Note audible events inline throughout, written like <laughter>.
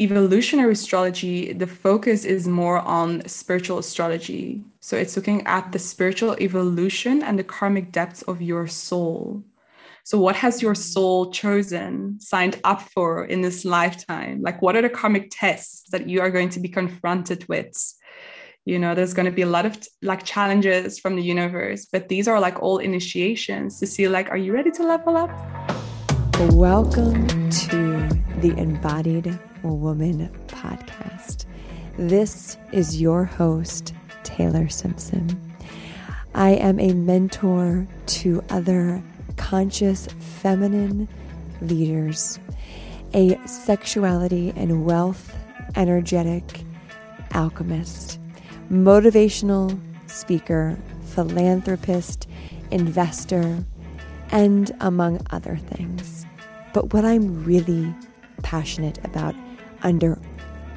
evolutionary astrology, the focus is more on spiritual astrology. So it's looking at the spiritual evolution and the karmic depths of your soul. So, what has your soul chosen, signed up for in this lifetime? Like, what are the karmic tests that you are going to be confronted with? You know, there's going to be a lot of like challenges from the universe, but these are like all initiations to see, like, are you ready to level up? Welcome to the Embodied Woman podcast. This is your host, Taylor Simpson. I am a mentor to other conscious feminine leaders, a sexuality and wealth energetic alchemist, motivational speaker, philanthropist, investor, and among other things. But what I'm really passionate about under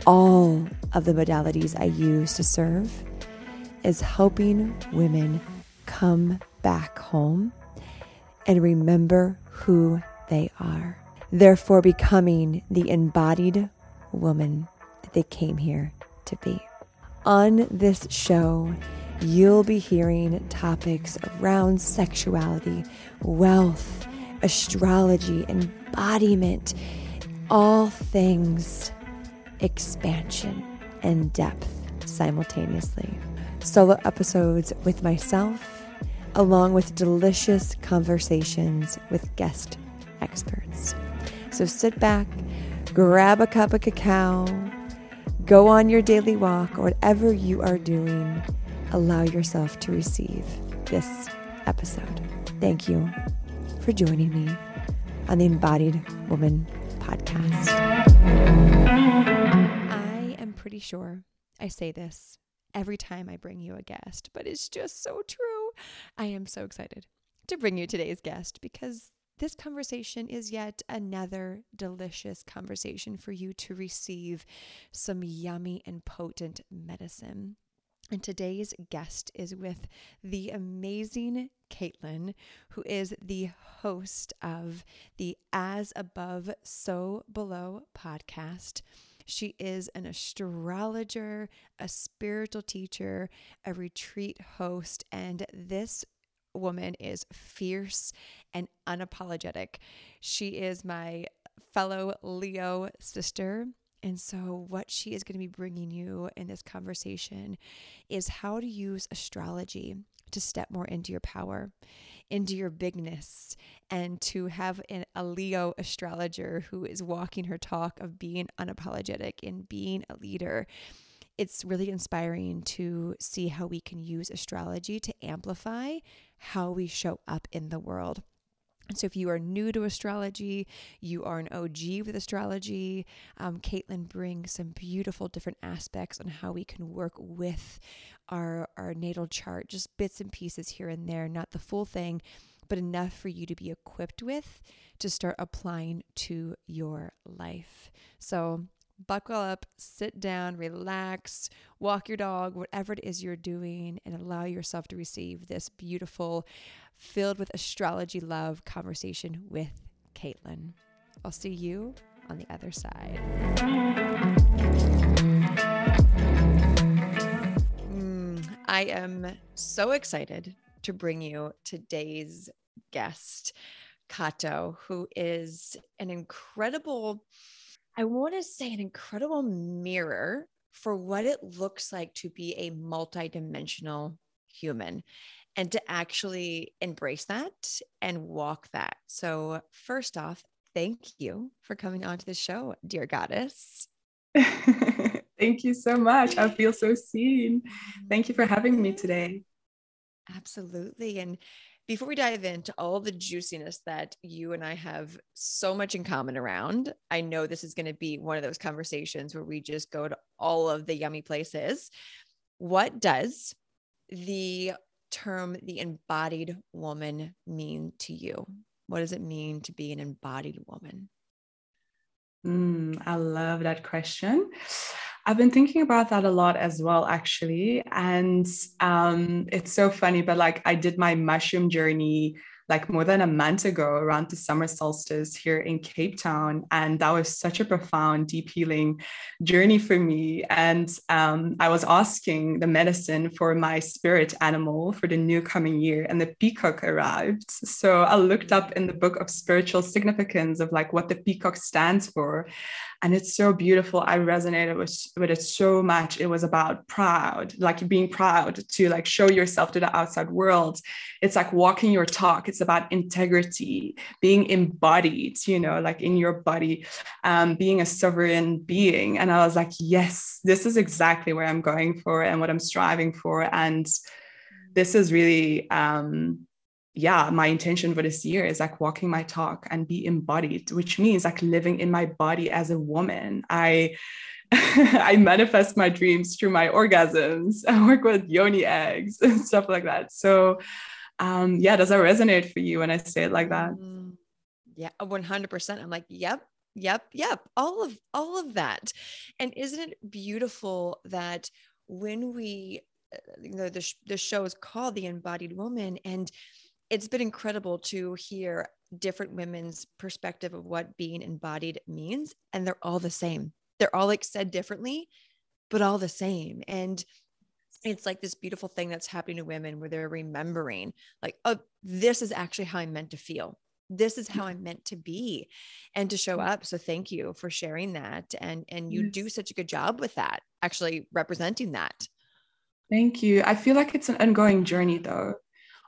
all of the modalities I use to serve is helping women come back home and remember who they are, therefore becoming the embodied woman that they came here to be. On this show, you'll be hearing topics around sexuality, wealth, astrology, embodiment, all things expansion and depth simultaneously. Solo episodes with myself along with delicious conversations with guest experts. So sit back, grab a cup of cacao, go on your daily walk, or whatever you are doing, allow yourself to receive this episode. Thank you for joining me on the Embodied Woman podcast. I am pretty sure I say this every time I bring you a guest, but it's just so true. I am so excited to bring you today's guest because this conversation is yet another delicious conversation for you to receive some yummy and potent medicine. And today's guest is with the amazing Caitlin, who is the host of the As Above, So Below podcast. She is an astrologer, a spiritual teacher, a retreat host, and this woman is fierce and unapologetic. She is my fellow Leo sister. And so, what she is going to be bringing you in this conversation is how to use astrology to step more into your power into your bigness and to have an, a Leo astrologer who is walking her talk of being unapologetic and being a leader. It's really inspiring to see how we can use astrology to amplify how we show up in the world. So, if you are new to astrology, you are an OG with astrology, um, Caitlin brings some beautiful different aspects on how we can work with our, our natal chart, just bits and pieces here and there, not the full thing, but enough for you to be equipped with to start applying to your life. So, buckle up, sit down, relax, walk your dog, whatever it is you're doing, and allow yourself to receive this beautiful, filled with astrology love conversation with Caitlin. I'll see you on the other side. Mm, I am so excited to bring you today's guest, Cato, who is an incredible I want to say an incredible mirror for what it looks like to be a multidimensional human and to actually embrace that and walk that. So, first off, thank you for coming onto the show, dear goddess. <laughs> thank you so much. I feel so seen. <laughs> Thank you for having me today. Absolutely. And before we dive into all the juiciness that you and I have so much in common around, I know this is going to be one of those conversations where we just go to all of the yummy places. What does the term the embodied woman mean to you? What does it mean to be an embodied woman? Mm, I love that question. I've been thinking about that a lot as well, actually. And um, it's so funny, but like I did my mushroom journey like more than a month ago around the summer solstice here in Cape Town. And that was such a profound, deep healing journey for me. And um, I was asking the medicine for my spirit animal for the new coming year, and the peacock arrived. So I looked up in the book of spiritual significance of like what the peacock stands for and it's so beautiful. I resonated with, with it so much. It was about proud like being proud to like show yourself to the outside world. It's like walking your talk. It's about integrity being embodied you know like in your body um, being a sovereign being. And i was like yes this is exactly where i'm going for and what i'm striving for. And this is really um, yeah, my intention for this year is like walking my talk and be embodied, which means like living in my body as a woman. I <laughs> I manifest my dreams through my orgasms. <laughs> I work with yoni eggs <laughs> and stuff like that. So um yeah, does that resonate for you when I say it like that? Mm, yeah, 100%. I'm like, yep, yep, yep. All of all of that. And isn't it beautiful that when we uh, you know the, the show is called the embodied woman and it's been incredible to hear different women's perspective of what being embodied means and they're all the same. They're all like said differently but all the same. And it's like this beautiful thing that's happening to women where they're remembering like oh this is actually how i'm meant to feel. This is how i'm meant to be and to show up. So thank you for sharing that. And and you yes. do such a good job with that actually representing that. Thank you. I feel like it's an ongoing journey though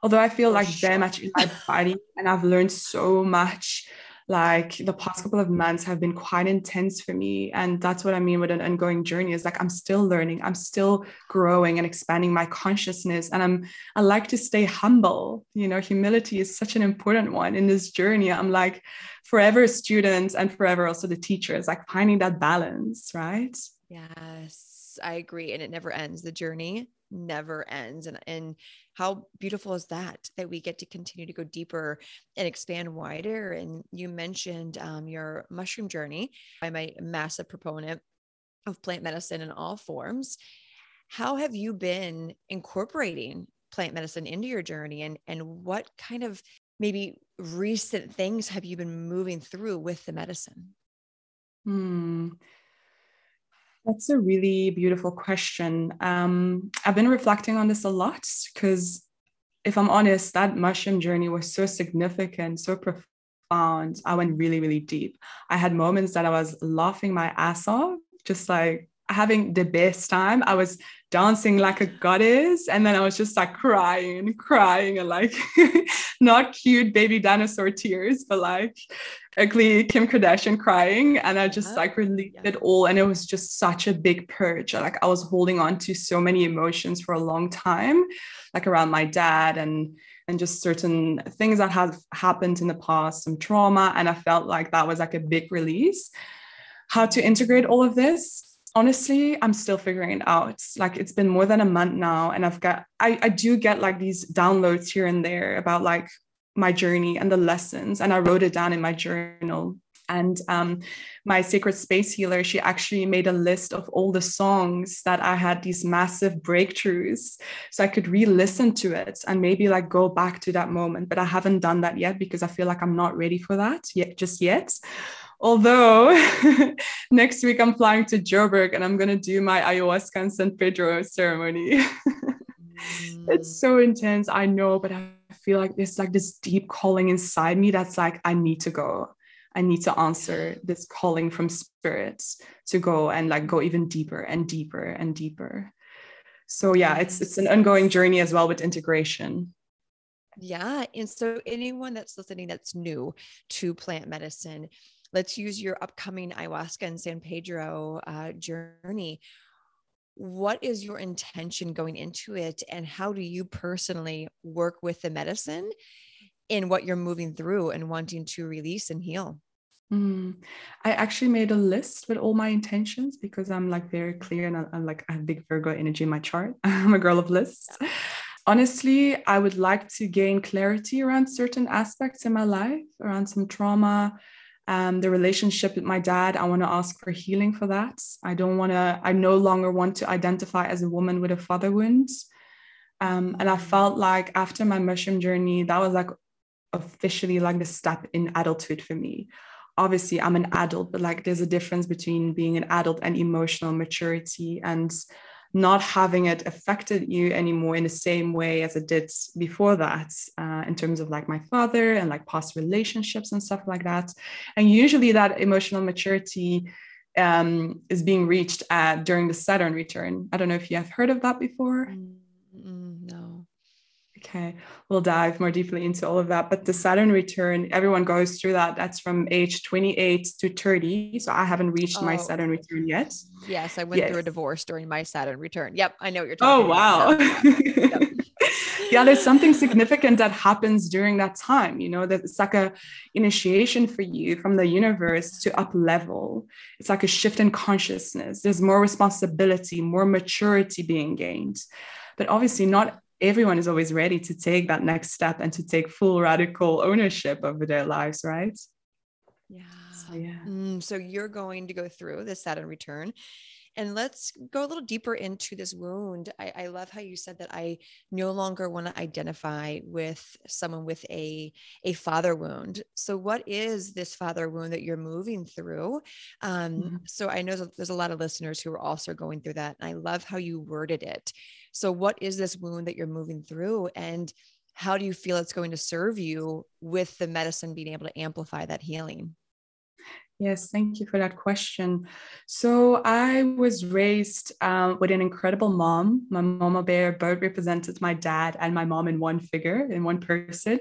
although I feel like very much in my body and I've learned so much. Like the past couple of months have been quite intense for me. And that's what I mean with an ongoing journey is like I'm still learning, I'm still growing and expanding my consciousness. And I'm I like to stay humble. You know, humility is such an important one in this journey. I'm like forever students and forever also the teachers, like finding that balance, right? Yes, I agree. And it never ends. The journey never ends. And and how beautiful is that that we get to continue to go deeper and expand wider? And you mentioned um, your mushroom journey. I'm a massive proponent of plant medicine in all forms. How have you been incorporating plant medicine into your journey? And and what kind of maybe recent things have you been moving through with the medicine? Hmm that's a really beautiful question. Um, I've been reflecting on this a lot because, if I'm honest, that mushroom journey was so significant, so profound. I went really, really deep. I had moments that I was laughing my ass off, just like having the best time. I was dancing like a goddess. And then I was just like crying, and crying, and like <laughs> not cute baby dinosaur tears, but like ugly Kim Kardashian crying. And I just oh, like released yeah. it all. And it was just such a big purge. Like I was holding on to so many emotions for a long time, like around my dad and and just certain things that have happened in the past, some trauma. And I felt like that was like a big release. How to integrate all of this honestly i'm still figuring it out. Like it's been more than a month now and i've got I, I do get like these downloads here and there about like my journey and the lessons and i wrote it down in my journal. And um, my sacred space healer she actually made a list of all the songs that i had these massive breakthroughs so i could re-listen to it and maybe like go back to that moment. But i haven't done that yet because i feel like i'm not ready for that yet just yet Although <laughs> next week I'm flying to Joburg and I'm going to do my ayahuasca and San Pedro ceremony. <laughs> mm. It's so intense, I know, but I feel like there's like this deep calling inside me that's like, I need to go. I need to answer this calling from spirits to go and like go even deeper and deeper and deeper. So yeah, it's it's an ongoing journey as well with integration. Yeah. And so anyone that's listening that's new to plant medicine, let's use your upcoming ayahuasca and San Pedro uh, journey. What is your intention going into it? And how do you personally work with the medicine in what you're moving through and wanting to release and heal? Mm. I actually made a list with all my intentions because I'm like very clear and I'm like I have big Virgo energy in my chart. <laughs> I'm a girl of lists. Honestly, I would like to gain clarity around certain aspects in my life, around some trauma, um, the relationship with my dad i want to ask for healing for that. I don't want to i no longer want to identify as a woman with a father wound. Um, and i felt like after my mushroom journey that was like officially like the step in adulthood for me. Obviously i'm an adult but like there's a difference between being an adult and emotional maturity and not having it affected you anymore in the same way as it did before that uh, in terms of like my father and like past relationships and stuff like that. And usually that emotional maturity um, is being reached at during the saturn return. I don't know if you have heard of that before. Mm no Okay, we'll dive more deeply into all of that. But the Saturn return, everyone goes through that. That's from age 28 to 30. So I haven't reached oh. my Saturn return yet. Yes, I went yes. through a divorce during my Saturn return. Yep, I know what you're oh, talking about. oh, wow. Yep. <laughs> yeah, there's something significant that happens during that time. You know, that it's like a initiation for you from the universe to up level. It's like a shift in consciousness. There's more responsibility, more maturity being gained. But obviously, not everyone is always ready to take that next step and to take full radical ownership over their lives, right? Yeah. So, yeah. Mm, so you're going to go through the Saturn return. And let's go a little deeper into this wound. I, I love how you said that I no longer want to identify with someone with a, a father wound. So, what is this father wound that you're moving through? Um, mm-hmm. So, I know there's a lot of listeners who are also going through that. And I love how you worded it. So, what is this wound that you're moving through? And how do you feel it's going to serve you with the medicine being able to amplify that healing? Yes, thank you for that question. So I was raised uh, with an incredible mom. My mama bear both represented my dad and my mom in one figure, in one person.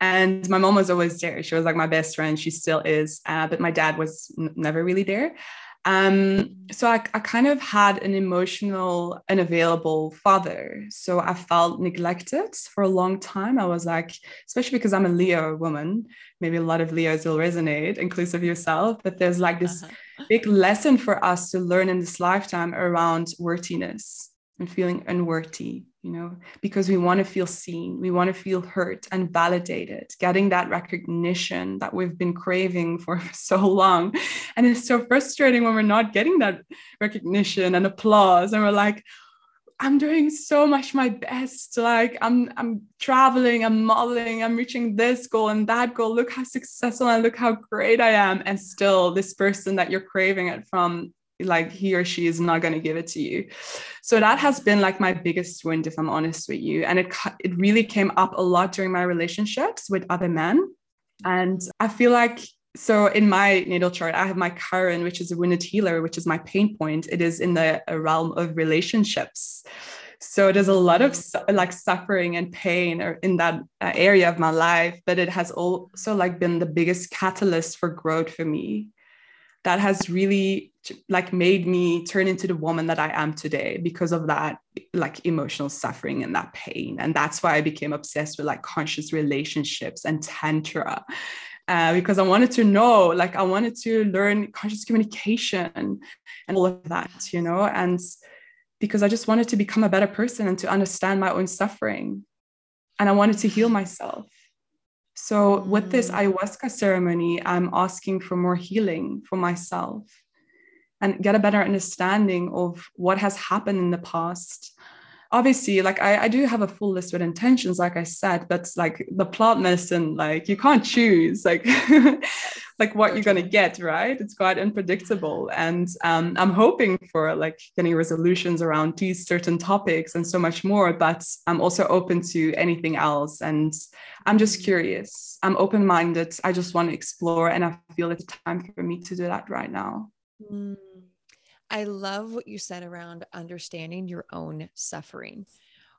And my mom was always there. She was like my best friend. She still is. Uh, but my dad was n- never really there. Um, so I, I kind of had an emotional, unavailable father. So I felt neglected for a long time. I was like, especially because I'm a Leo woman, maybe a lot of Leos will resonate, inclusive yourself, but there's like this uh-huh. big lesson for us to learn in this lifetime around worthiness and feeling unworthy you know, because we want to feel seen, we want to feel hurt and validated, getting that recognition that we've been craving for <laughs> so long. And it's so frustrating when we're not getting that recognition and applause. And we're like, I'm doing so much my best. Like I'm I'm traveling, I'm modeling, I'm reaching this goal and that goal. Look how successful and look how great I am. And still this person that you're craving it from like he or she is not going to give it to you. So that has been like my biggest wound if i'm honest with you. And it it really came up a lot during my relationships with other men. And i feel like so in my natal chart i have my chiron which is a wounded healer which is my pain point. It is in the realm of relationships. So there's a lot of like suffering and pain in that uh, area of my life but it has also like been the biggest catalyst for growth for me that has really like made me turn into the woman that I am today because of that like emotional suffering and that pain. And that's why I became obsessed with like conscious relationships and tantra. Uh, because I wanted to know, like, I wanted to learn conscious communication and all of that, you know, and because I just wanted to become a better person and to understand my own suffering. And I wanted to heal myself. So, with this mm. ayahuasca ceremony, I'm asking for more healing for myself and get a better understanding of what has happened in the past. Obviously, like I, I do have a full list with intentions, like I said, but like the plant medicine, like you can't choose like <laughs> like what you're gonna get, right? It's quite unpredictable. And um, I'm hoping for like getting resolutions around these certain topics and so much more, but I'm also open to anything else. And I'm just curious. I'm open minded. I just want to explore. And I feel it's time for me to do that right now. Mm. I love what you said around understanding your own suffering.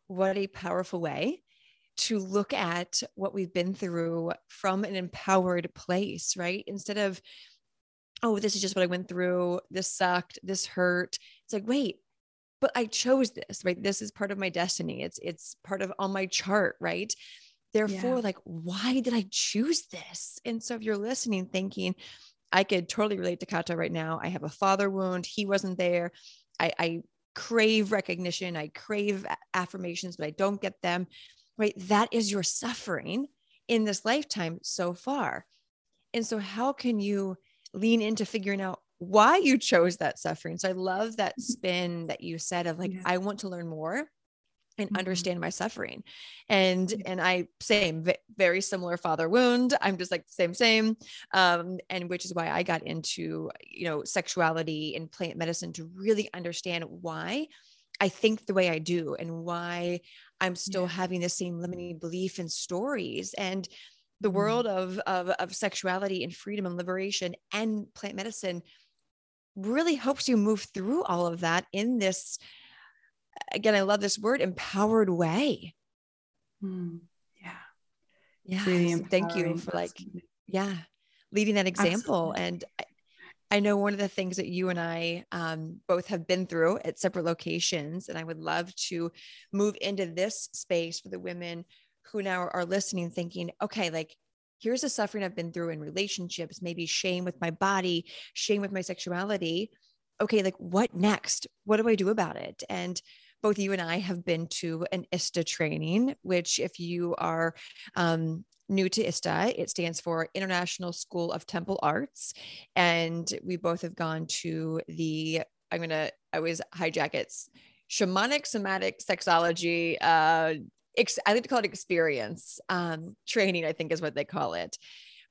What a powerful way to look at what we've been through from an empowered place, right? Instead of, oh, this is just what I went through. This sucked. This hurt. It's like, wait, but I chose this, right? This is part of my destiny. It's it's part of on my chart, right? Therefore, yeah. like, why did I choose this? And so if you're listening, thinking, I could totally relate to Cato right now. I have a father wound. He wasn't there. I, I crave recognition. I crave affirmations, but I don't get them. Right. That is your suffering in this lifetime so far. And so, how can you lean into figuring out why you chose that suffering? So, I love that mm-hmm. spin that you said of like, yeah. I want to learn more and mm-hmm. understand my suffering and and i same very similar father wound i'm just like same same um and which is why i got into you know sexuality and plant medicine to really understand why i think the way i do and why i'm still yeah. having the same limiting belief and stories and the mm-hmm. world of, of of sexuality and freedom and liberation and plant medicine really helps you move through all of that in this again, I love this word empowered way. Mm, yeah. Yeah. Really thank you for like, yeah, leading that example. Absolutely. And I, I, know one of the things that you and I um, both have been through at separate locations, and I would love to move into this space for the women who now are listening, thinking, okay, like, here's the suffering I've been through in relationships, maybe shame with my body, shame with my sexuality. Okay, like what next? What do I do about it? And both you and I have been to an ISTA training, which, if you are um, new to ISTA, it stands for International School of Temple Arts. And we both have gone to the, I'm going to, I always hijack it, shamanic somatic sexology. Uh, ex- I like to call it experience um, training, I think is what they call it.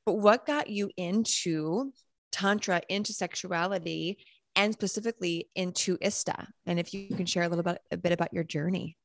But what got you into Tantra, into sexuality, and specifically into ISTA. And if you can share a little bit, a bit about your journey.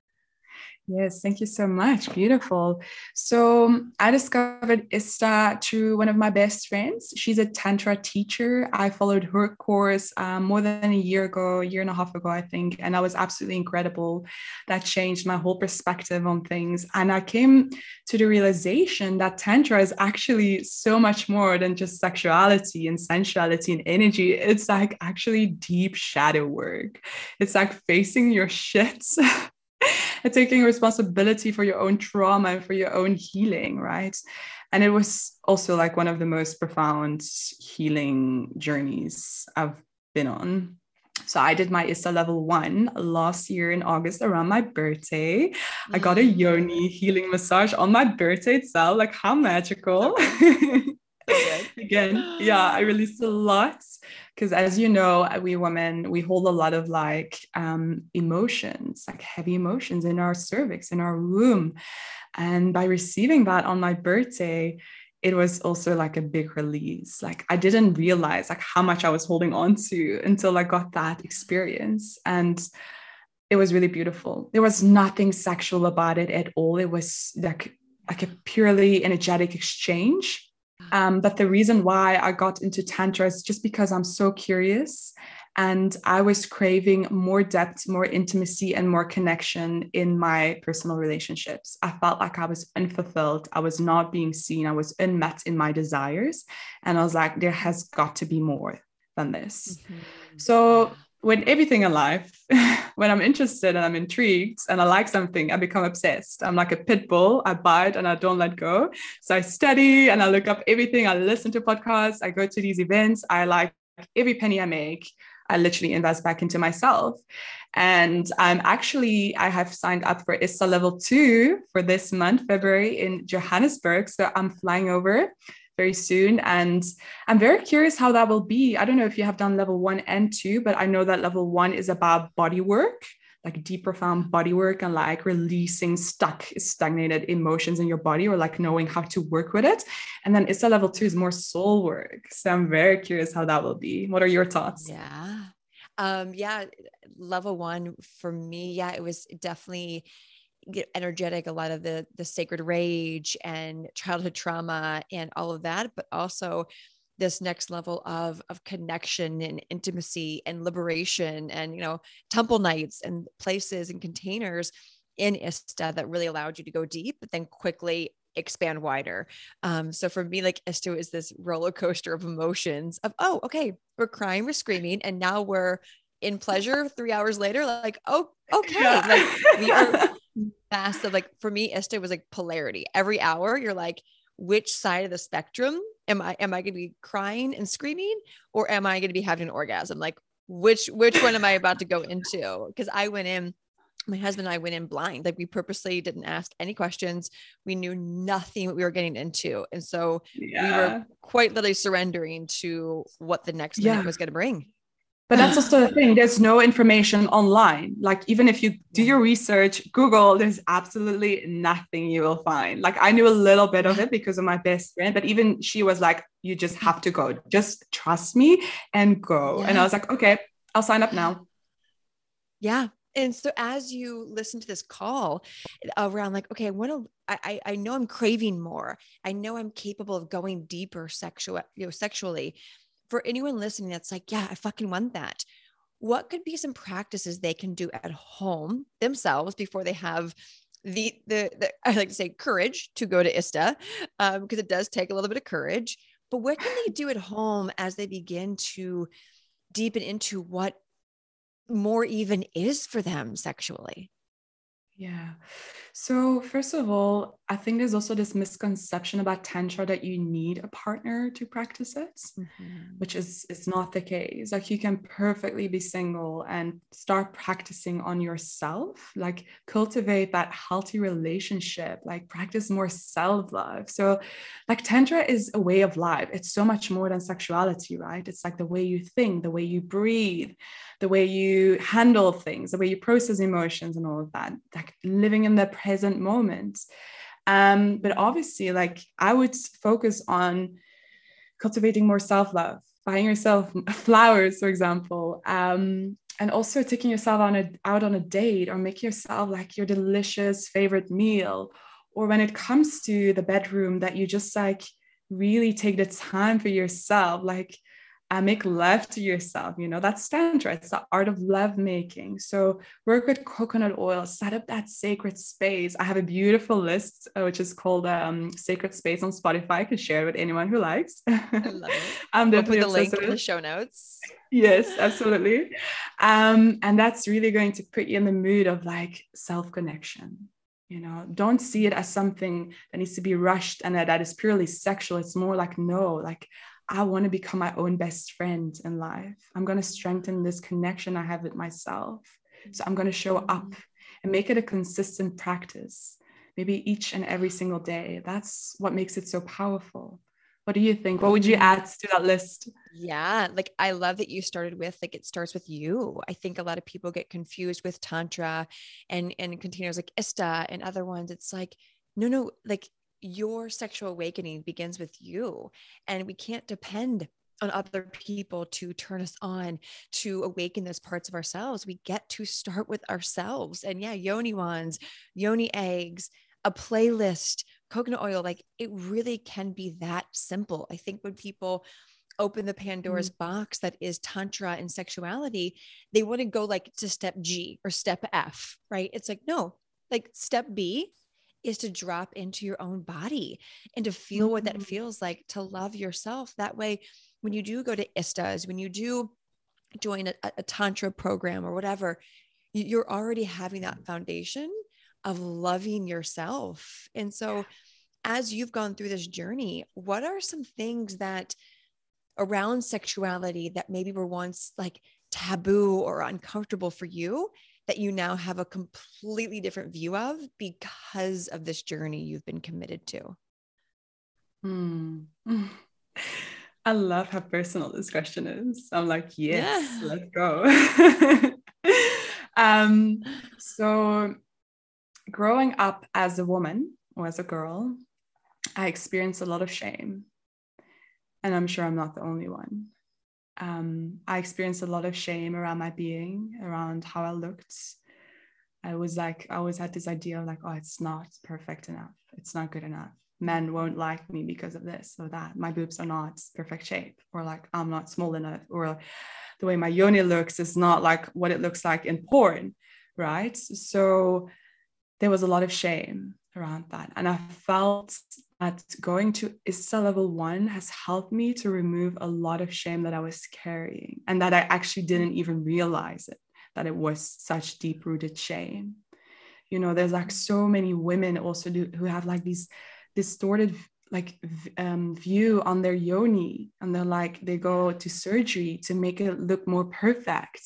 Yes, thank you so much. Beautiful. So I discovered Ista through one of my best friends. She's a Tantra teacher. I followed her course um, more than a year ago, a year and a half ago, I think. And that was absolutely incredible. That changed my whole perspective on things. And I came to the realization that Tantra is actually so much more than just sexuality and sensuality and energy. It's like actually deep shadow work. It's like facing your shits. <laughs> <laughs> and taking responsibility for your own trauma and for your own healing, right? And it was also like one of the most profound healing journeys I've been on. So I did my ISTA level one last year in August around my birthday. Mm-hmm. I got a mm. yoni healing massage on my birthday itself. Like how magical. <laughs> <laughs> Again, yeah, I released a lot because as you know we women we hold a lot of like um, emotions like heavy emotions in our cervix in our womb. And by receiving that on my birthday it was also like a big release. Like i didn't realize like how much i was holding on to until i got that experience. And it was really beautiful. There was nothing sexual about it at all. It was like like a purely energetic exchange um, but the reason why I got into Tantra is just because I'm so curious and I was craving more depth, more intimacy, and more connection in my personal relationships. I felt like I was unfulfilled. I was not being seen. I was unmet in my desires. And I was like, there has got to be more than this. Mm-hmm. So with everything in life, <laughs> when I'm interested and I'm intrigued and I like something, I become obsessed. I'm like a pit bull. I bite and I don't let go. So I study and I look up everything. I listen to podcasts. I go to these events. I like every penny I make. I literally invest back into myself. And I'm actually, I have signed up for ISTA level two for this month, February in Johannesburg. So I'm flying over very soon. And I'm very curious how that will be. I don't know if you have done level one and two, but I know that level one is about body work, like deep, profound body work and like releasing stuck, stagnated emotions in your body or like knowing how to work with it. And then ISTA level two is more soul work. So I'm very curious how that will be. What are your thoughts? Yeah. Um, yeah, level one for me, yeah, it was definitely get energetic a lot of the the sacred rage and childhood trauma and all of that but also this next level of of connection and intimacy and liberation and you know temple nights and places and containers in ISTA that really allowed you to go deep but then quickly expand wider. Um, so for me, like ISTA is this roller coaster of emotions of, oh, okay, we're crying, we're screaming, and now we're in pleasure three hours later, like, oh, <laughs> okay. Yeah. Like we are massive. Like for me, ISTA was like polarity. Every hour, you're like, which side of the spectrum am I? Am I going to be crying and screaming, or am I going to be having an orgasm? Like which which one am I about to go into? Because I went in. My husband and I went in blind. Like we purposely didn't ask any questions. We knew nothing what we were getting into. And so yeah. we were quite literally surrendering to what the next yeah. minute was going to bring. But that's also the thing there's no information online. Like even if you do your research google there's absolutely nothing you will find. Like i knew a little bit of it because of my best friend but even she was like you just have to go. Just trust me and go. Yeah. and i was like okay i'll sign up now. Yeah. And so as you listen to this call around like okay i want to I, I know i'm craving more. I know i'm capable of going deeper sexual you know sexually for anyone listening that's like, yeah, I fucking want that. What could be some practices they can do at home themselves before they have the the, the I like to say courage to go to ISTA um, because it does take a little bit of courage. But what can they do at home as they begin to deepen into what more even is for them sexually? Yeah. So, first of all, I think there's also this misconception about Tantra that you need a partner to practice it, mm-hmm. which is, is not the case. Like, you can perfectly be single and start practicing on yourself, like, cultivate that healthy relationship, like, practice more self love. So, like, Tantra is a way of life. It's so much more than sexuality, right? It's like the way you think, the way you breathe, the way you handle things, the way you process emotions, and all of that. Like, living in the present moment. Um, but obviously, like I would focus on cultivating more self love, buying yourself <laughs> flowers, for example, um, and also taking yourself on a, out on a date or make yourself like your delicious favorite meal. Or when it comes to the bedroom, that you just like really take the time for yourself, like and make love to yourself. You know, that's tantra. It's the art of love making. So work with coconut oil, set up that sacred space. I have a beautiful list, uh, which is called um, Sacred Space on Spotify. I can share it with anyone who likes. I love it. <laughs> I'm we'll put the link in the show notes. Yes, absolutely. Um, and that's really going to put you in the mood of like self connection. You know, don't see it as something that needs to be rushed and that, that is purely sexual. It's more like, no, like I want to become my own best friend in life. I'm going to strengthen this connection I have with myself. So I'm going to show up mm-hmm. and make it a consistent practice, maybe each and every single day. That's what makes it so powerful. What do you think? What would you mm-hmm. add to that list? Yeah, like I love that you started with like it starts with you. I think a lot of people get confused with tantra and and containers like Ista and other ones. It's like no, no, like your sexual awakening begins with you and we can't depend on other people to turn us on to awaken those parts of ourselves. We get to start with ourselves. And yeah yoni wands yoni eggs a playlist coconut oil like it really can be that simple. I think when people open the pandora's mm-hmm. box that is tantra and sexuality they want to go like to step g or step f right? It's like no like step b is to drop into your own body and to feel mm-hmm. what that mm-hmm. feels like to love yourself. That way, when you do go to ISTAs, when you do join a, a Tantra program or whatever, you're already having that foundation of loving yourself. And so, as you've gone through this journey, what are some things that around sexuality that maybe were once like taboo or uncomfortable for you that you now have a completely different view of because of this journey you've been committed to? Hmm. <laughs> I love how personal this question is. I'm like, yes, yeah. let's go. <laughs> um, so, growing up as a woman or as a girl, I experienced a lot of shame. And I'm sure I'm not the only one um, I experienced a lot of shame around my being, around how I looked. I was like, I always had this idea of like, oh, it's not perfect enough. It's not good enough. Men won't like me because of this or that. My boobs are not perfect shape, or like I'm not small enough, or the way my yoni looks is not like what it looks like in porn, right? So there was a lot of shame around that. And I felt that going to ISTA level one has helped me to remove a lot of shame that I was carrying and that I actually didn't even realize it, that it was such deep rooted shame. You know, there's like so many women also do, who have like these distorted like um, view on their yoni and they're like they go to surgery to make it look more perfect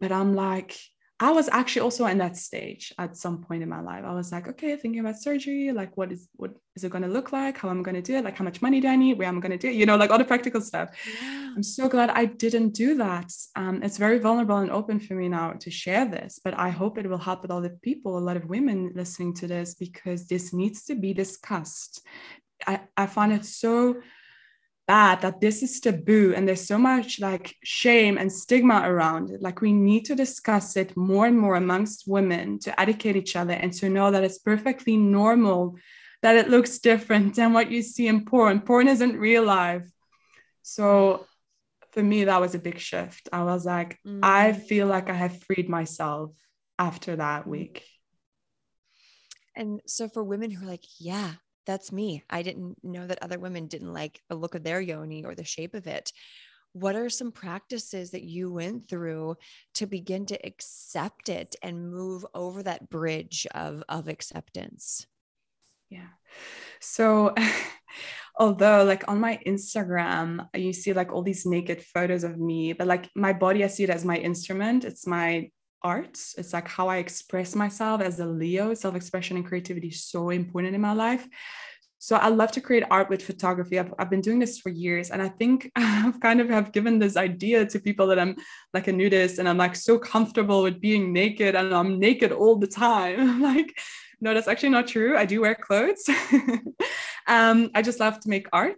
but i'm like I was actually also in that stage at some point in my life. I was like, okay, thinking about surgery, like what is what is it going to look like? How am I going to do it? Like how much money do I need? Where am I going to do it? You know, like all the practical stuff. Yeah. I'm so glad I didn't do that. Um, it's very vulnerable and open for me now to share this, but I hope it will help with other people, a lot of women listening to this, because this needs to be discussed. I, I find it so bad that this is taboo and there's so much like shame and stigma around it. Like we need to discuss it more and more amongst women to educate each other and to know that it's perfectly normal that it looks different than what you see in porn. Porn isn't real life. So for me that was a big shift. I was like mm. i feel like i have freed myself after that week. And so for women who are like yeah that's me. I didn't know that other women didn't like the look of their yoni or the shape of it. What are some practices that you went through to begin to accept it and move over that bridge of, of acceptance? Yeah. So, <laughs> although, like on my Instagram, you see like all these naked photos of me, but like my body, I see it as my instrument. It's my art. It's like how I express myself as a Leo. Self expression and creativity is so important in my life. So I love to create art with photography. I've, I've been doing this for years. And I think <laughs> I've kind of have given this idea to people that I'm like a nudist and I'm like so comfortable with being naked and I'm naked all the time. <laughs> Like, no, that's actually not true. I do wear clothes. <laughs> um, I just love to make art,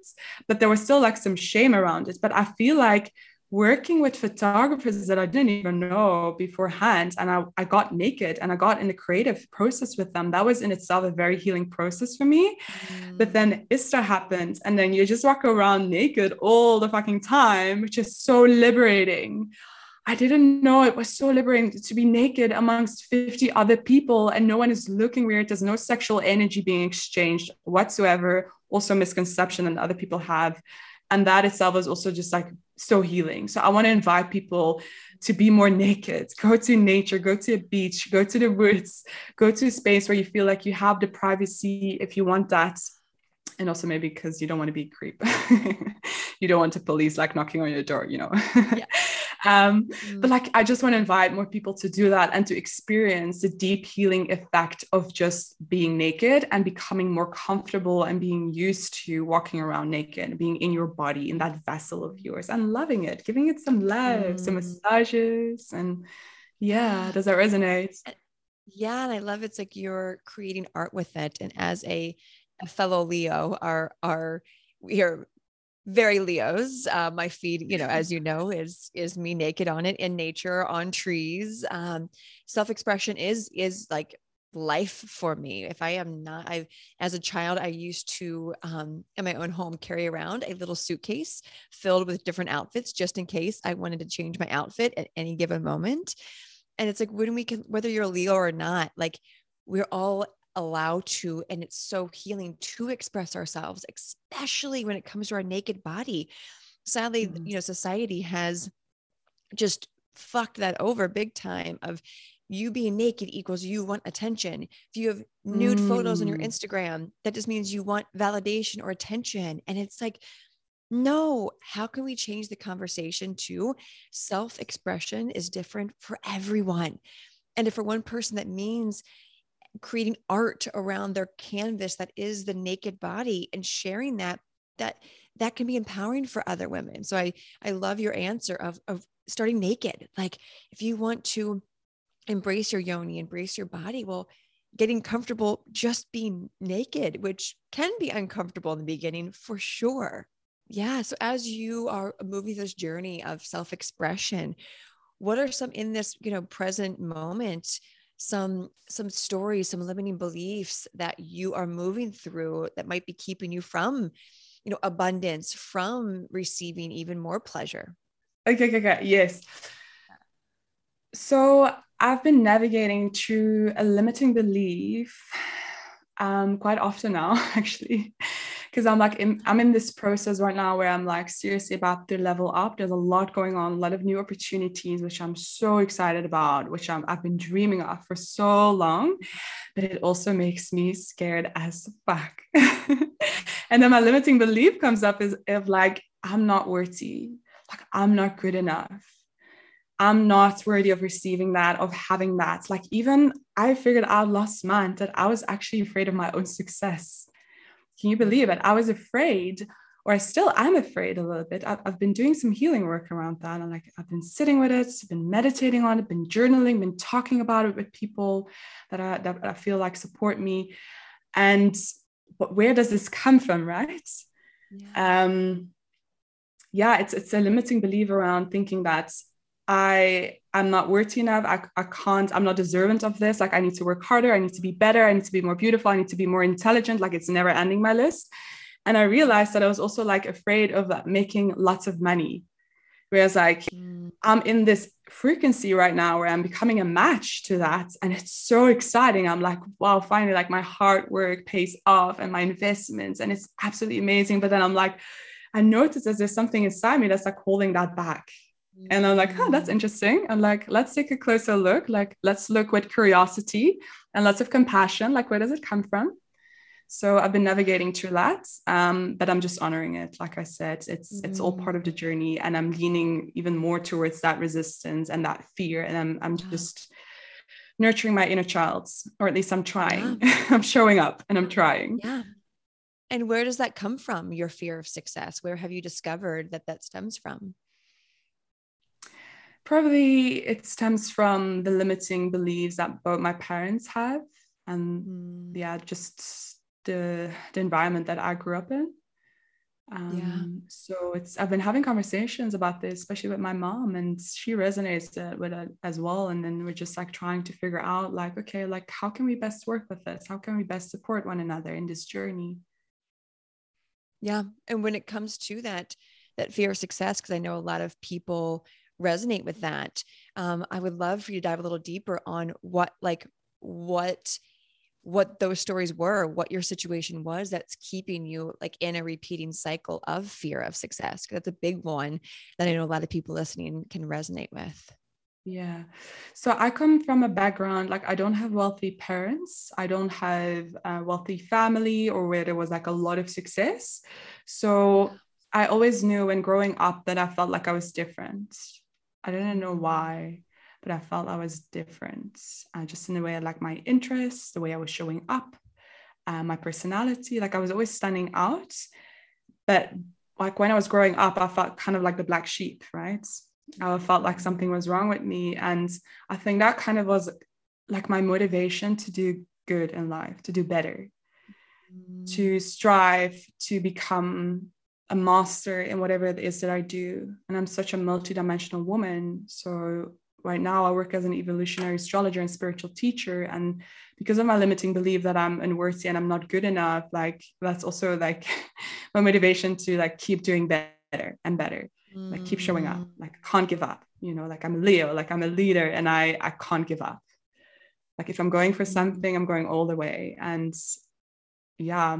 but there was still like some shame around it. But I feel like working with photographers that I didn't even know beforehand. And I, I got naked and I got in the creative process with them. That was in itself a very healing process for me. Mm. But then ISTA happened. And then you just walk around naked all the fucking time, which is so liberating. I didn't know it was so liberating to be naked amongst 50 other people and no one is looking weird. There's no sexual energy being exchanged whatsoever. Also, misconception that other people have and that itself is also just like so healing. So i want to invite people to be more naked. Go to nature go to a beach go to the woods go to a space where you feel like you have the privacy if you want that. And also maybe because you don't want to be a creep. <laughs> You don't want the police like knocking on your door you know? Yeah. <laughs> Um, mm. But like, I just want to invite more people to do that and to experience the deep healing effect of just being naked and becoming more comfortable and being used to walking around naked, being in your body, in that vessel of yours, and loving it, giving it some love, mm. some massages. And yeah, does that resonate? Yeah. And I love it's like you're creating art with it. And as a, a fellow Leo, our, our, we are very Leos. Uh, my feed, you know, as you know, is is me naked on it in nature on trees. Um, Self expression is is like life for me. If I am not, I as a child, I used to um, in my own home carry around a little suitcase filled with different outfits just in case I wanted to change my outfit at any given moment. And it's like when we can, whether you're a Leo or not, like we're all allow to and it's so healing to express ourselves especially when it comes to our naked body sadly mm-hmm. you know society has just fucked that over big time of you being naked equals you want attention if you have nude mm. photos on your mm. instagram that just means you want validation or attention and it's like no how can we change the conversation to self expression is different for everyone and if for one person that means creating art around their canvas that is the naked body and sharing that that that can be empowering for other women. So i i love your answer of of starting naked. Like if you want to embrace your yoni embrace your body well getting comfortable just being naked which can be uncomfortable in the beginning for sure. Yeah so as you are moving this journey of self-expression what are some in this you know present moment some some stories some limiting beliefs that you are moving through that might be keeping you from you know abundance from receiving even more pleasure. Okay okay, okay. yes. So i've been navigating through a limiting belief um quite often now <laughs> actually because I'm like in, I'm in this process right now where I'm like seriously about to level up. There's a lot going on, a lot of new opportunities, which I'm so excited about, which I'm, I've been dreaming of for so long. But it also makes me scared as fuck. <laughs> and then my limiting belief comes up is of like I'm not worthy, like I'm not good enough. I'm not worthy of receiving that, of having that. Like, even I figured out last month that I was actually afraid of my own success. Can you believe it? I was afraid, or I still am afraid a little bit. I've, I've been doing some healing work around that. And like, I've been sitting with it, been meditating on it, been journaling, been talking about it with people that I, that I feel like support me. And but where does this come from, right? Yeah. Um, yeah, it's it's a limiting belief around thinking that I am not worthy enough. I, I can't, I'm not deserving of this. Like I need to work harder. I need to be better. I need to be more beautiful. I need to be more intelligent. Like it's never ending my list. And I realized that I was also like afraid of uh, making lots of money. Whereas like mm. I'm in this frequency right now where I'm becoming a match to that. And it's so exciting. I'm like, wow, finally, like my hard work pays off and my investments. And it's absolutely amazing. But then I'm like, I notice that there's something inside me that's like holding that back and I'm like, oh, that's interesting. And like, let's take a closer look. Like, let's look with curiosity and lots of compassion. Like, where does it come from? So I've been navigating through that, um, but I'm just honoring it. Like I said, it's mm-hmm. it's all part of the journey, and I'm leaning even more towards that resistance and that fear. And I'm I'm yeah. just nurturing my inner child, or at least I'm trying. Yeah. <laughs> I'm showing up and I'm trying. Yeah. And where does that come from? Your fear of success? Where have you discovered that that stems from? Probably it stems from the limiting beliefs that both my parents have and mm. yeah just the the environment that i grew up in. Um, yeah. so it's i've been having conversations about this especially with my mom and she resonates uh, with it as well. And then we're just like trying to figure out like okay like how can we best work with this? How can we best support one another in this journey? Yeah. And when it comes to that that fear of success because i know a lot of people resonate with that. Um, I would love for you to dive a little deeper on what, like, what what those stories were what your situation was that's keeping you like in a repeating cycle of fear of success. That's a big one that i know a lot of people listening can resonate with. Yeah. So i come from a background like i don't have wealthy parents. I don't have a wealthy family or where there was like a lot of success. So i always knew when growing up that i felt like i was different I didn't know why, but I felt I was different, uh, just in the way I like my interests, the way I was showing up, uh, my personality. Like I was always standing out, but like when I was growing up, I felt kind of like the black sheep, right? I felt like something was wrong with me, and I think that kind of was like my motivation to do good in life, to do better, mm. to strive to become a master in whatever it is that I do. And I'm such a multidimensional woman. So right now I work as an evolutionary astrologer and spiritual teacher. And because of my limiting belief that I'm unworthy and I'm not good enough, like that's also like <laughs> my motivation to like keep doing better and better. Mm. Like keep showing up. Like I can't give up. You know, like I'm a Leo, like I'm a leader and I I can't give up. Like if I'm going for mm. something, I'm going all the way. And yeah,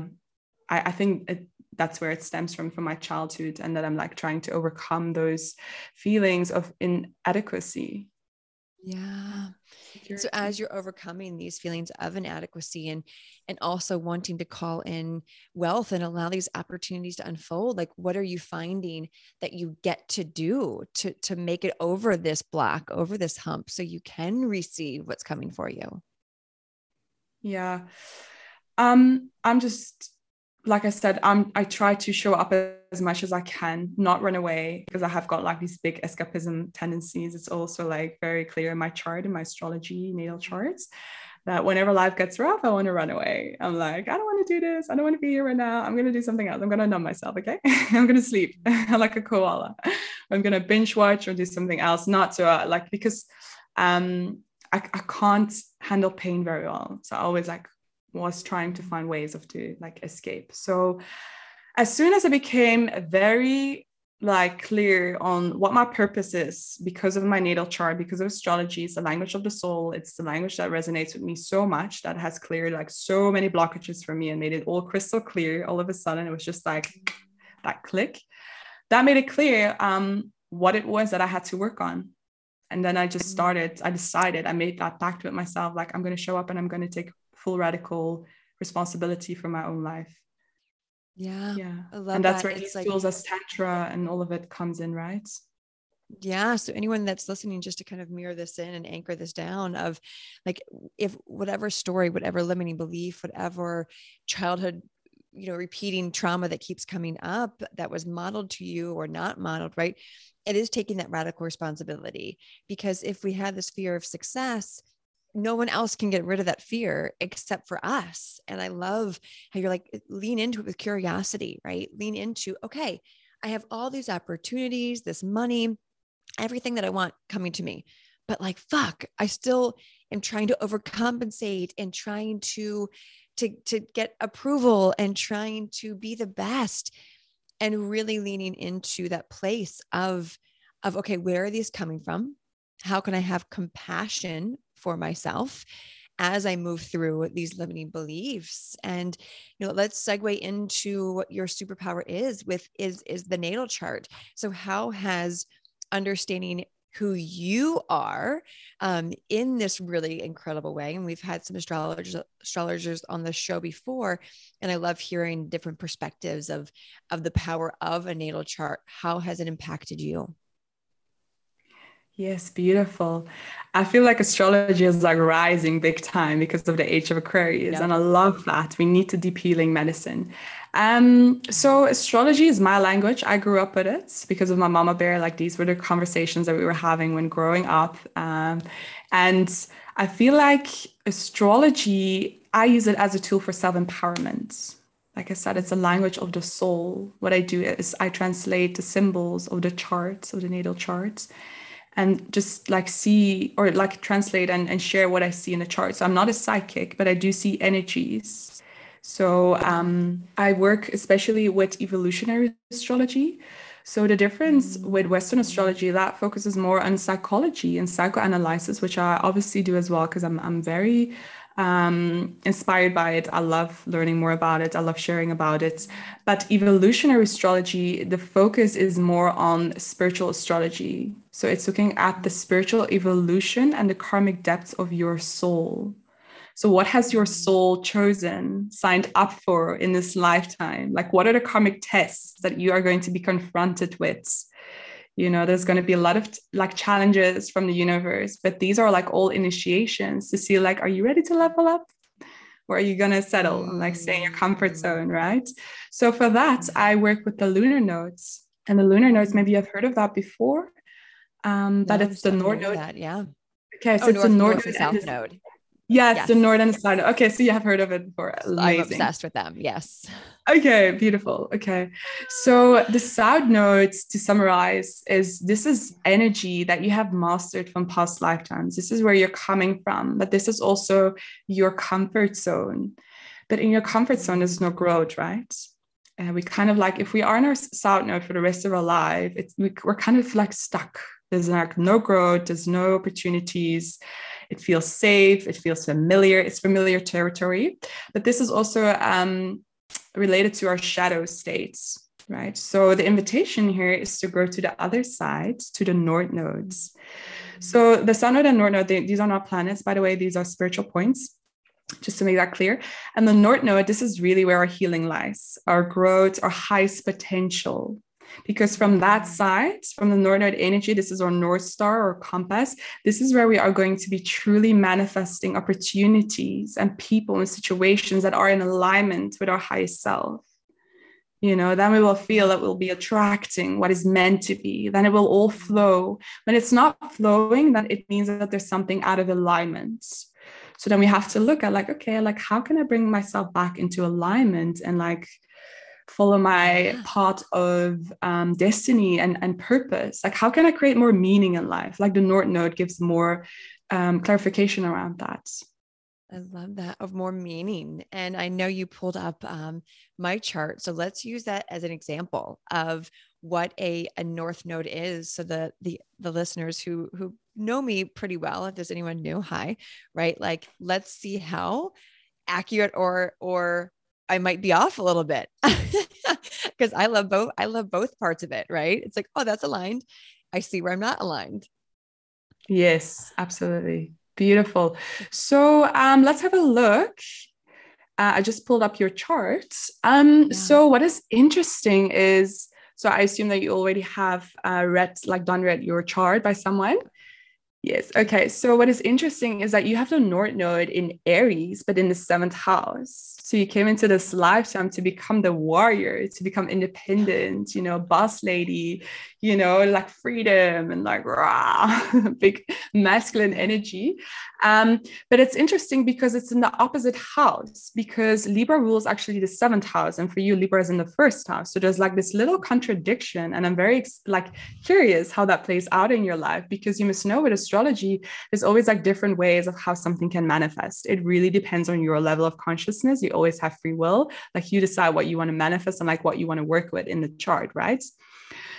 I, I think it, that's where it stems from from my childhood and that i'm like trying to overcome those feelings of inadequacy. Yeah. So as you're overcoming these feelings of inadequacy and and also wanting to call in wealth and allow these opportunities to unfold like what are you finding that you get to do to to make it over this block over this hump so you can receive what's coming for you? Yeah. Um i'm just like I said, I'm I try to show up as much as I can, not run away because I have got like these big escapism tendencies. It's also like very clear in my chart, in my astrology natal charts, that whenever life gets rough, I want to run away. I'm like, I don't want to do this. I don't want to be here right now. I'm gonna do something else. I'm gonna numb myself. Okay, <laughs> I'm gonna sleep <laughs> like a koala. I'm gonna binge watch or do something else. Not so uh, like because um I, I can't handle pain very well. So I always like was trying to find ways of to like escape. So as soon as i became very like clear on what my purpose is because of my natal chart because of astrology it's the language of the soul it's the language that resonates with me so much that has cleared like so many blockages for me and made it all crystal clear all of a sudden it was just like that click. That made it clear um, what it was that i had to work on. And then i just started i decided i made that pact with myself like i'm going to show up and i'm going to take full radical responsibility for my own life. Yeah. Yeah. and that's that. where these like... tools as tantra and all of it comes in, right? Yeah. So anyone that's listening, just to kind of mirror this in and anchor this down of like if whatever story, whatever limiting belief, whatever childhood, you know, repeating trauma that keeps coming up that was modeled to you or not modeled, right? It is taking that radical responsibility because if we had this fear of success, no one else can get rid of that fear except for us. And I love how you're like, lean into it with curiosity, right? Lean into, okay, I have all these opportunities, this money, everything that I want coming to me. But like, fuck, I still am trying to overcompensate and trying to to to get approval and trying to be the best and really leaning into that place of of okay, where are these coming from? How can I have compassion for myself as I move through these limiting beliefs. And you know, let's segue into what your superpower is with is is the natal chart. So how has understanding who you are um, in this really incredible way. And we've had some astrologers astrologers on the show before, and I love hearing different perspectives of of the power of a natal chart. How has it impacted you? Yes, beautiful. I feel like astrology is like rising big time because of the age of Aquarius. And I love that. We need to deep healing medicine. Um, so astrology is my language. I grew up with it because of my mama bear. Like these were the conversations that we were having when growing up. Um, and I feel like astrology, I use it as a tool for self-empowerment. Like I said, it's a language of the soul. What I do is I translate the symbols of the charts, of the natal charts and just like see or like translate and, and share what I see in the chart. So I'm not a psychic, but I do see energies. So um, I work especially with evolutionary astrology. So the difference with Western astrology that focuses more on psychology and psychoanalysis, which I obviously do as well because I'm I'm very um, inspired by it. I love learning more about it. I love sharing about it. But evolutionary astrology, the focus is more on spiritual astrology. So it's looking at the spiritual evolution and the karmic depths of your soul. So, what has your soul chosen, signed up for in this lifetime? Like, what are the karmic tests that you are going to be confronted with? You know there's going to be a lot of like challenges from the universe but these are like all initiations to see like are you ready to level up? Or are you going to settle and like stay in your comfort mm. zone right? So for that i work with the lunar nodes and the lunar nodes maybe you've heard of that before um but no, it's the north node that, yeah. Okay so oh, it's north, the north, north south node Yes, yes, the northern South. Okay, so you have heard of it before. Amazing. I'm obsessed with them. Yes. Okay, beautiful. Okay. So the South nodes, to summarize, is this is energy that you have mastered from past lifetimes. This is where you're coming from, but this is also your comfort zone. But in your comfort zone, there's no growth, right? And we kind of like if we are in our South node for the rest of our life, it's we, we're kind of like stuck. There's like no growth, there's no opportunities it feels safe, it feels familiar, it's familiar territory. But this is also um, related to our shadow states, right? So the invitation here is to go to the other side, to the North nodes. So the Sun node and North node, they, these are not planets, by the way, these are spiritual points just to make that clear. And the North Node, this is really where our healing lies, our growth, our highest potential, because from that mm. side, from the North Node energy, this is our North Star or compass. This is where we are going to be truly manifesting opportunities and people and situations that are in alignment with our highest self. You know, then we will feel that we'll be attracting what is meant to be. Then it will all flow. When it's not flowing, then it means that there's something out of alignment. So then we have to look at like, okay, like how can I bring myself back into alignment and like follow my yeah. part of um, destiny and, and purpose like how can i create more meaning in life like the north node gives more um, clarification around that I love that of more meaning. And I know you pulled up um, my chart. So let's use that as an example of what a, a north node is. So the the the listeners who who know me pretty well, if there's anyone new, hi, right? Like let's see how accurate or or I might be off a little bit <laughs> because I love both. I love both parts of it, right? It's like, oh, that's aligned. I see where I'm not aligned. Yes, absolutely. Beautiful. So um, let's have a look. Uh, I just pulled up your chart. Um, yeah. So, what is interesting is So I assume that you already have uh, read, like done read your chart by someone. Yes. Okay. So what is interesting is that you have the North Node in Aries, but in the seventh house. So you came into this lifetime to become the warrior, to become independent, you know, boss lady, you know, like freedom and like rah, <laughs> big masculine energy. Um, but it's interesting because it's in the opposite house because Libra rules actually the seventh house, and for you, Libra is in the first house. So there's like this little contradiction, and I'm very like curious how that plays out in your life because you must know with astrology, there's always like different ways of how something can manifest. It really depends on your level of consciousness. You always have free will. Like you decide what you want to manifest and like what you want to work with in the chart, right?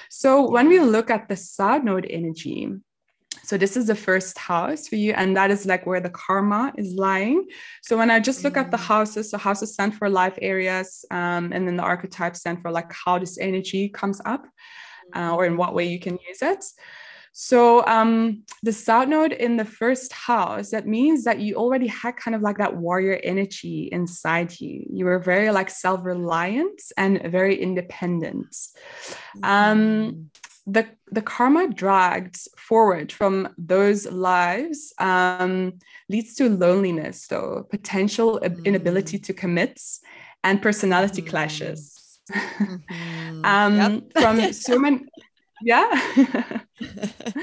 So when we look at the South Node energy, so this is the first house for you, and that is like where the karma is lying. So when I just look at the mm. houses, so houses stand for life areas, um, and then the archetypes stand for like how this energy comes up, uh, or in what way you can use it. So um, the South Node in the first house, that means that you already had kind of like that warrior energy inside you. You were very like self-reliant and very independent. Um, mm. the the karma dragged forward from those lives um, leads to loneliness, though potential mm. inability to commit and personality mm. clashes. <laughs> Mm-hmm. um, from <laughs> so many yeah. <laughs> <laughs>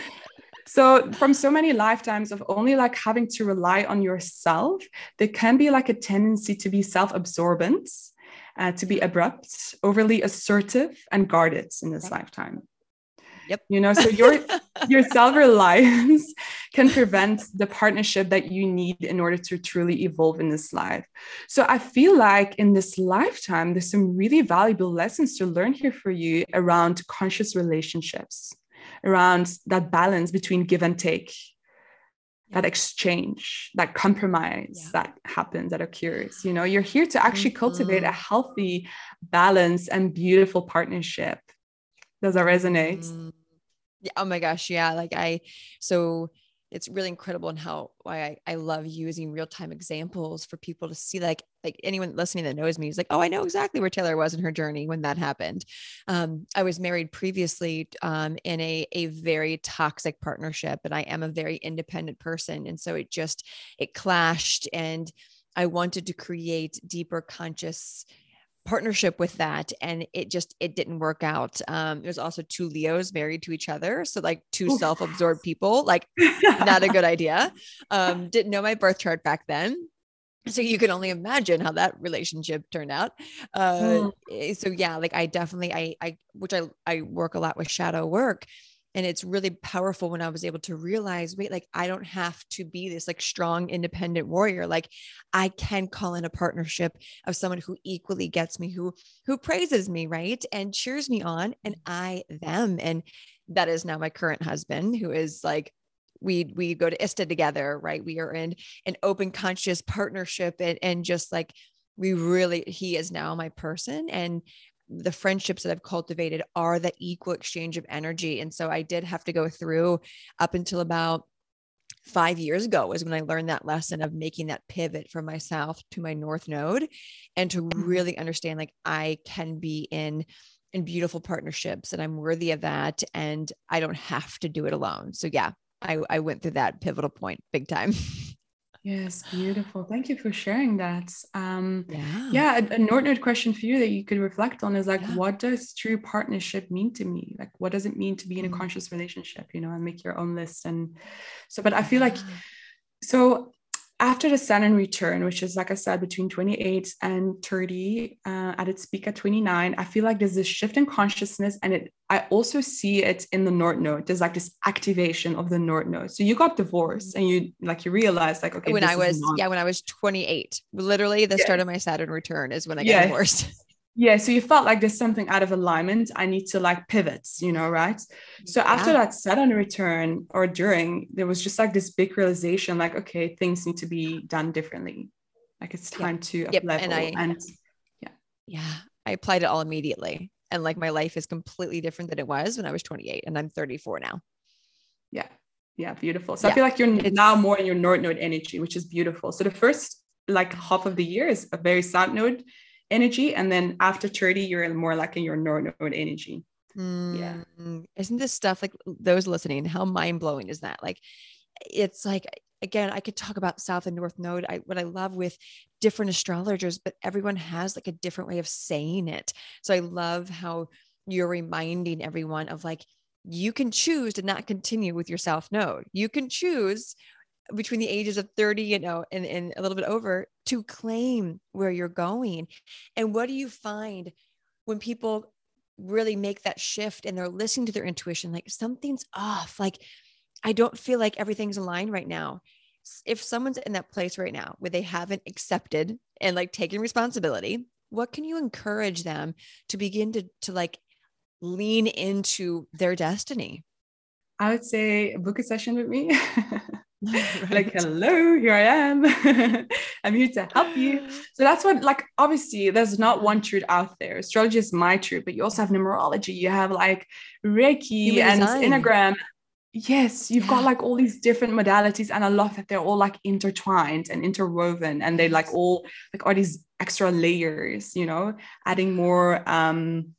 So from so many lifetimes of only like having to rely on yourself there can be like a tendency to be self-absorbent uh, to be abrupt overly assertive and guarded in this lifetime Yep. You know, so your <laughs> your self-reliance can prevent the partnership that you need in order to truly evolve in this life. So I feel like in this lifetime, there's some really valuable lessons to learn here for you around conscious relationships, around that balance between give and take, that exchange, that compromise yeah. that happens, that occurs. You know, you're here to actually mm-hmm. cultivate a healthy, balance, and beautiful partnership does that resonate? Mm, yeah. Oh my gosh. Yeah. Like I, so it's really incredible and in how why I, I love using real-time examples for people to see like like anyone listening that knows me is like oh i know exactly where taylor was in her journey when that happened um, i was married previously um, in a, a very toxic partnership and i am a very independent person and so it just it clashed and i wanted to create deeper conscious partnership with that and it just it didn't work out um there's also two leos married to each other so like two Ooh. self-absorbed people like not a good idea um <laughs> didn't know my birth chart back then so you can only imagine how that relationship turned out uh mm. so yeah like i definitely i i which i i work a lot with shadow work and it's really powerful when i was able to realize wait like i don't have to be this like strong independent warrior like i can call in a partnership of someone who equally gets me who who praises me right and cheers me on and mm. i them and that is now my current husband who is like we we go to ISTA together, right? We are in an open conscious partnership and and just like we really he is now my person and the friendships that I've cultivated are the equal exchange of energy. And so I did have to go through up until about five years ago was when I learned that lesson of making that pivot from my south to my North Node and to mm-hmm. really understand like I can be in in beautiful partnerships and I'm worthy of that and I don't have to do it alone. So yeah, I, I went through that pivotal point big time. <laughs> Yes, beautiful. Thank you for sharing that. Um, yeah, yeah a, a Node question for you that you could reflect on is like, yeah. what does true partnership mean to me? Like, what does it mean to be in a mm. conscious relationship? You know, and make your own list. And so, but I feel like, so after the Saturn return, which is like I said, between 28 and 30, uh, at its peak at 29, I feel like there's this shift in consciousness, and it I also see it in the North Node. There's like this activation of the North Node. So you got divorced, and you like you realized like okay. When I was yeah, when I was 28, literally the yeah. start of my Saturn return is when I got yeah. divorced. <laughs> yeah so you felt like there's something out of alignment. I need to like pivot you know right? So yeah. after that Saturn return or during there was just like this big realization like okay things need to be done differently. Like it's time to yep. level and, I, and yeah. Yeah i applied it all immediately. And like my life is completely different than it was when i was 28 and i'm 34 now. Yeah. Yeah beautiful. So yeah. i feel like you're it's, now more in your north node energy which is beautiful. So the first like half of the year is a very south node energy. And then after 30, you're more like in your north node energy. yeah. Mm, Isn't this stuff like those listening? How mind blowing is that? Like, it's like again, I could talk about South and North Node. I what I love with different astrologers, but everyone has like a different way of saying it. So I love how you're reminding everyone of like you can choose to not continue with your South Node. You can choose between the ages of 30 you know and, and a little bit over to claim where you're going. And what do you find when people really make that shift and they're listening to their intuition? Like something's off. Like i don't feel like everything's aligned right now. If someone's in that place right now where they haven't accepted and like taken responsibility what can you encourage them to begin to to like lean into their destiny? I would say book a session with me. <laughs> <laughs> <laughs> Right. like, hello, here I am. <laughs> I'm here to help you. <gasps> So that's what, like, obviously, there's not one truth out there. Astrology is my truth, but you also have numerology. You have like Reiki Human and design. Enneagram. Yes, you've got like all these different modalities, and I love that they're all like intertwined and interwoven, and they like all like are these extra layers, you know, adding more um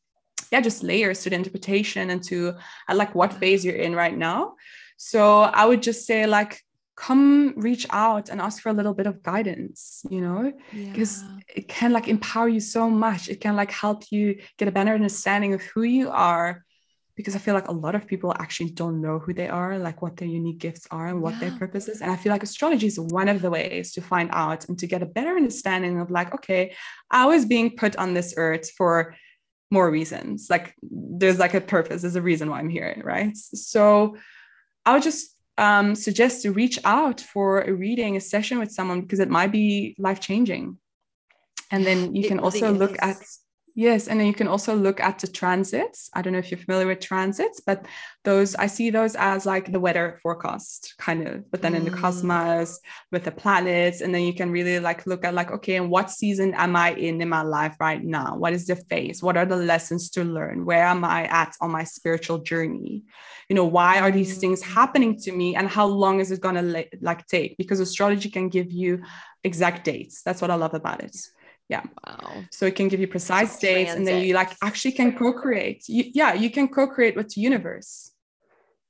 yeah, just layers to the interpretation and to uh, like what phase you're in right now. So I would just say like come reach out and ask for a little bit of guidance, you know, because Yeah. it can like empower you so much. It can like help you get a better understanding of who you are. Because I feel like a lot of people actually don't know who they are, like what their unique gifts are and what their purpose is. And I feel like astrology is one of the ways to find out and to get a better understanding of like, okay, I was being put on this earth for more reasons. Like there's like a purpose, there's a reason why I'm here, right? So I would just um, suggest to reach out for a reading, a session with someone because it might be life changing. And then you It can really also look at yes, and then you can also look at the transits. I don't know if you're familiar with transits, but those I see those as like the weather forecast kind of, but then in the Mm. cosmos with the planets, and then you can really like look at like okay, and what season am I in in my life right now? What is the phase? What are the lessons to learn? Where am I at on my spiritual journey? you know why are these things Mm. happening to me and how long is it going to like take because astrology can give you exact dates that's what i love about it wow. So it can give you precise So dates and then you like actually can co-create. You, yeah you can co-create with the universe.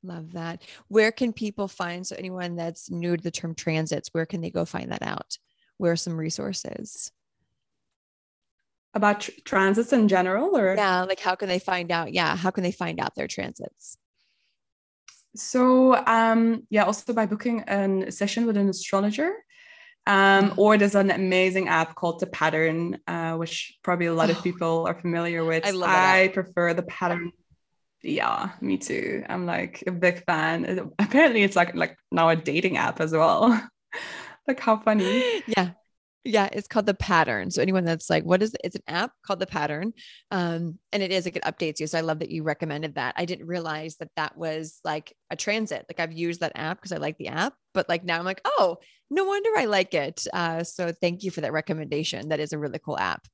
Love that. Where can people find so anyone that's new to the term transits where can they go find that out? Where are some resources? About tr- transits in general or? Yeah like how can they find out yeah how can they find out their transits? So um, yeah, also by booking a session with an astrologer. Um, or there's an amazing app called The Pattern, uh, which probably a lot of Oh, people are familiar with. I love I prefer The Pattern. Yeah, me too. I'm like a big fan. Apparently, it's like like now a dating app as well. <laughs> like how funny. yeah yeah it's called the pattern. So anyone that's like what is it? it's an app called the pattern um and it is like it updates you. So i love that you recommended that. I didn't realize that that was like a transit. Like i've used that app because i like the app but like now i'm like oh no wonder i like it. Uh so thank you for that recommendation. That is a really cool app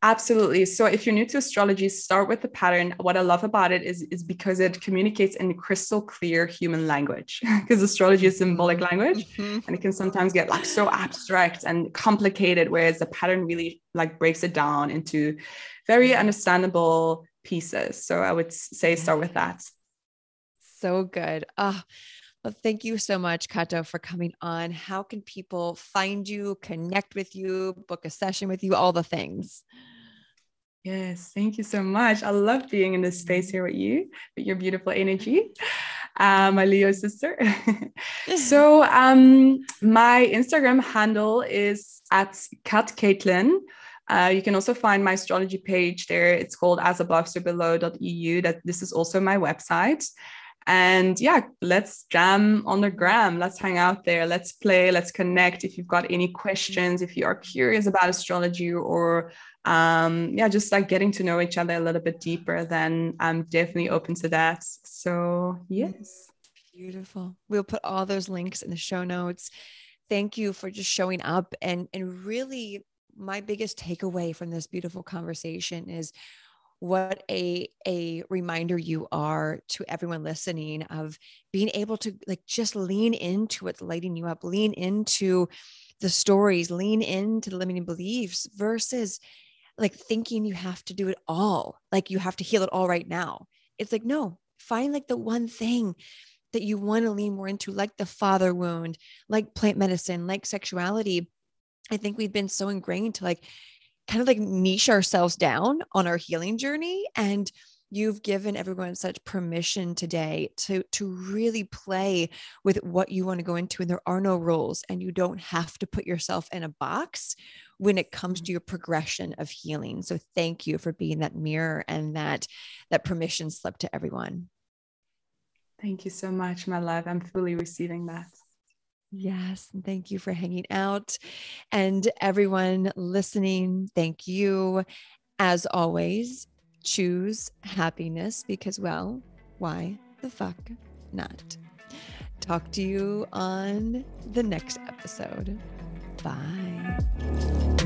Absolutely. So if you're new to astrology, start with the pattern. What I love about it is, is because it communicates in crystal clear human language. <laughs> Because astrology is symbolic language. Mhm. and it can sometimes get like so abstract and complicated whereas the pattern really like breaks it down into very understandable pieces so i would say start with that So good. Ah, well, thank you so much, Cato, for coming on. How can people find you, connect with you, book a session with you, all the things? Yes thank you so much i love being in this space here with you with your beautiful energy uh, my leo sister <laughs> so um my instagram handle is at cat caitlin uh, you can also find my astrology page there. It's called as above so. That this is also my website. And yeah, let's jam on the gram. Let's hang out there. Let's play. Let's connect. If you've got any questions, if you are curious about astrology or um, yeah, just like getting to know each other a little bit deeper, then I'm definitely open to that. So yes. Beautiful. We'll put all those links in the show notes. Thank you for just showing up and and really my biggest takeaway from this beautiful conversation is what a a reminder you are to everyone listening of being able to like just lean into what's lighting you up, lean into the stories, lean into the limiting beliefs versus like thinking you have to do it all, like you have to heal it all right now. It's like, no, find like the one thing that you want to lean more into, like the father wound, like plant medicine, like sexuality. I think we've been so ingrained to like kind of like niche ourselves down on our healing journey. And you've given everyone such permission today to to really play with what you want to go into and there are no rules and you don't have to put yourself in a box when it comes to mm-hmm. your progression of healing so thank you for being that mirror and that that permission slip to everyone thank you so much my love i'm fully receiving that Yes. Thank you for hanging out. And everyone listening, thank you. As always, choose happiness because, well, why the fuck not? Talk to you on the next episode. Bye.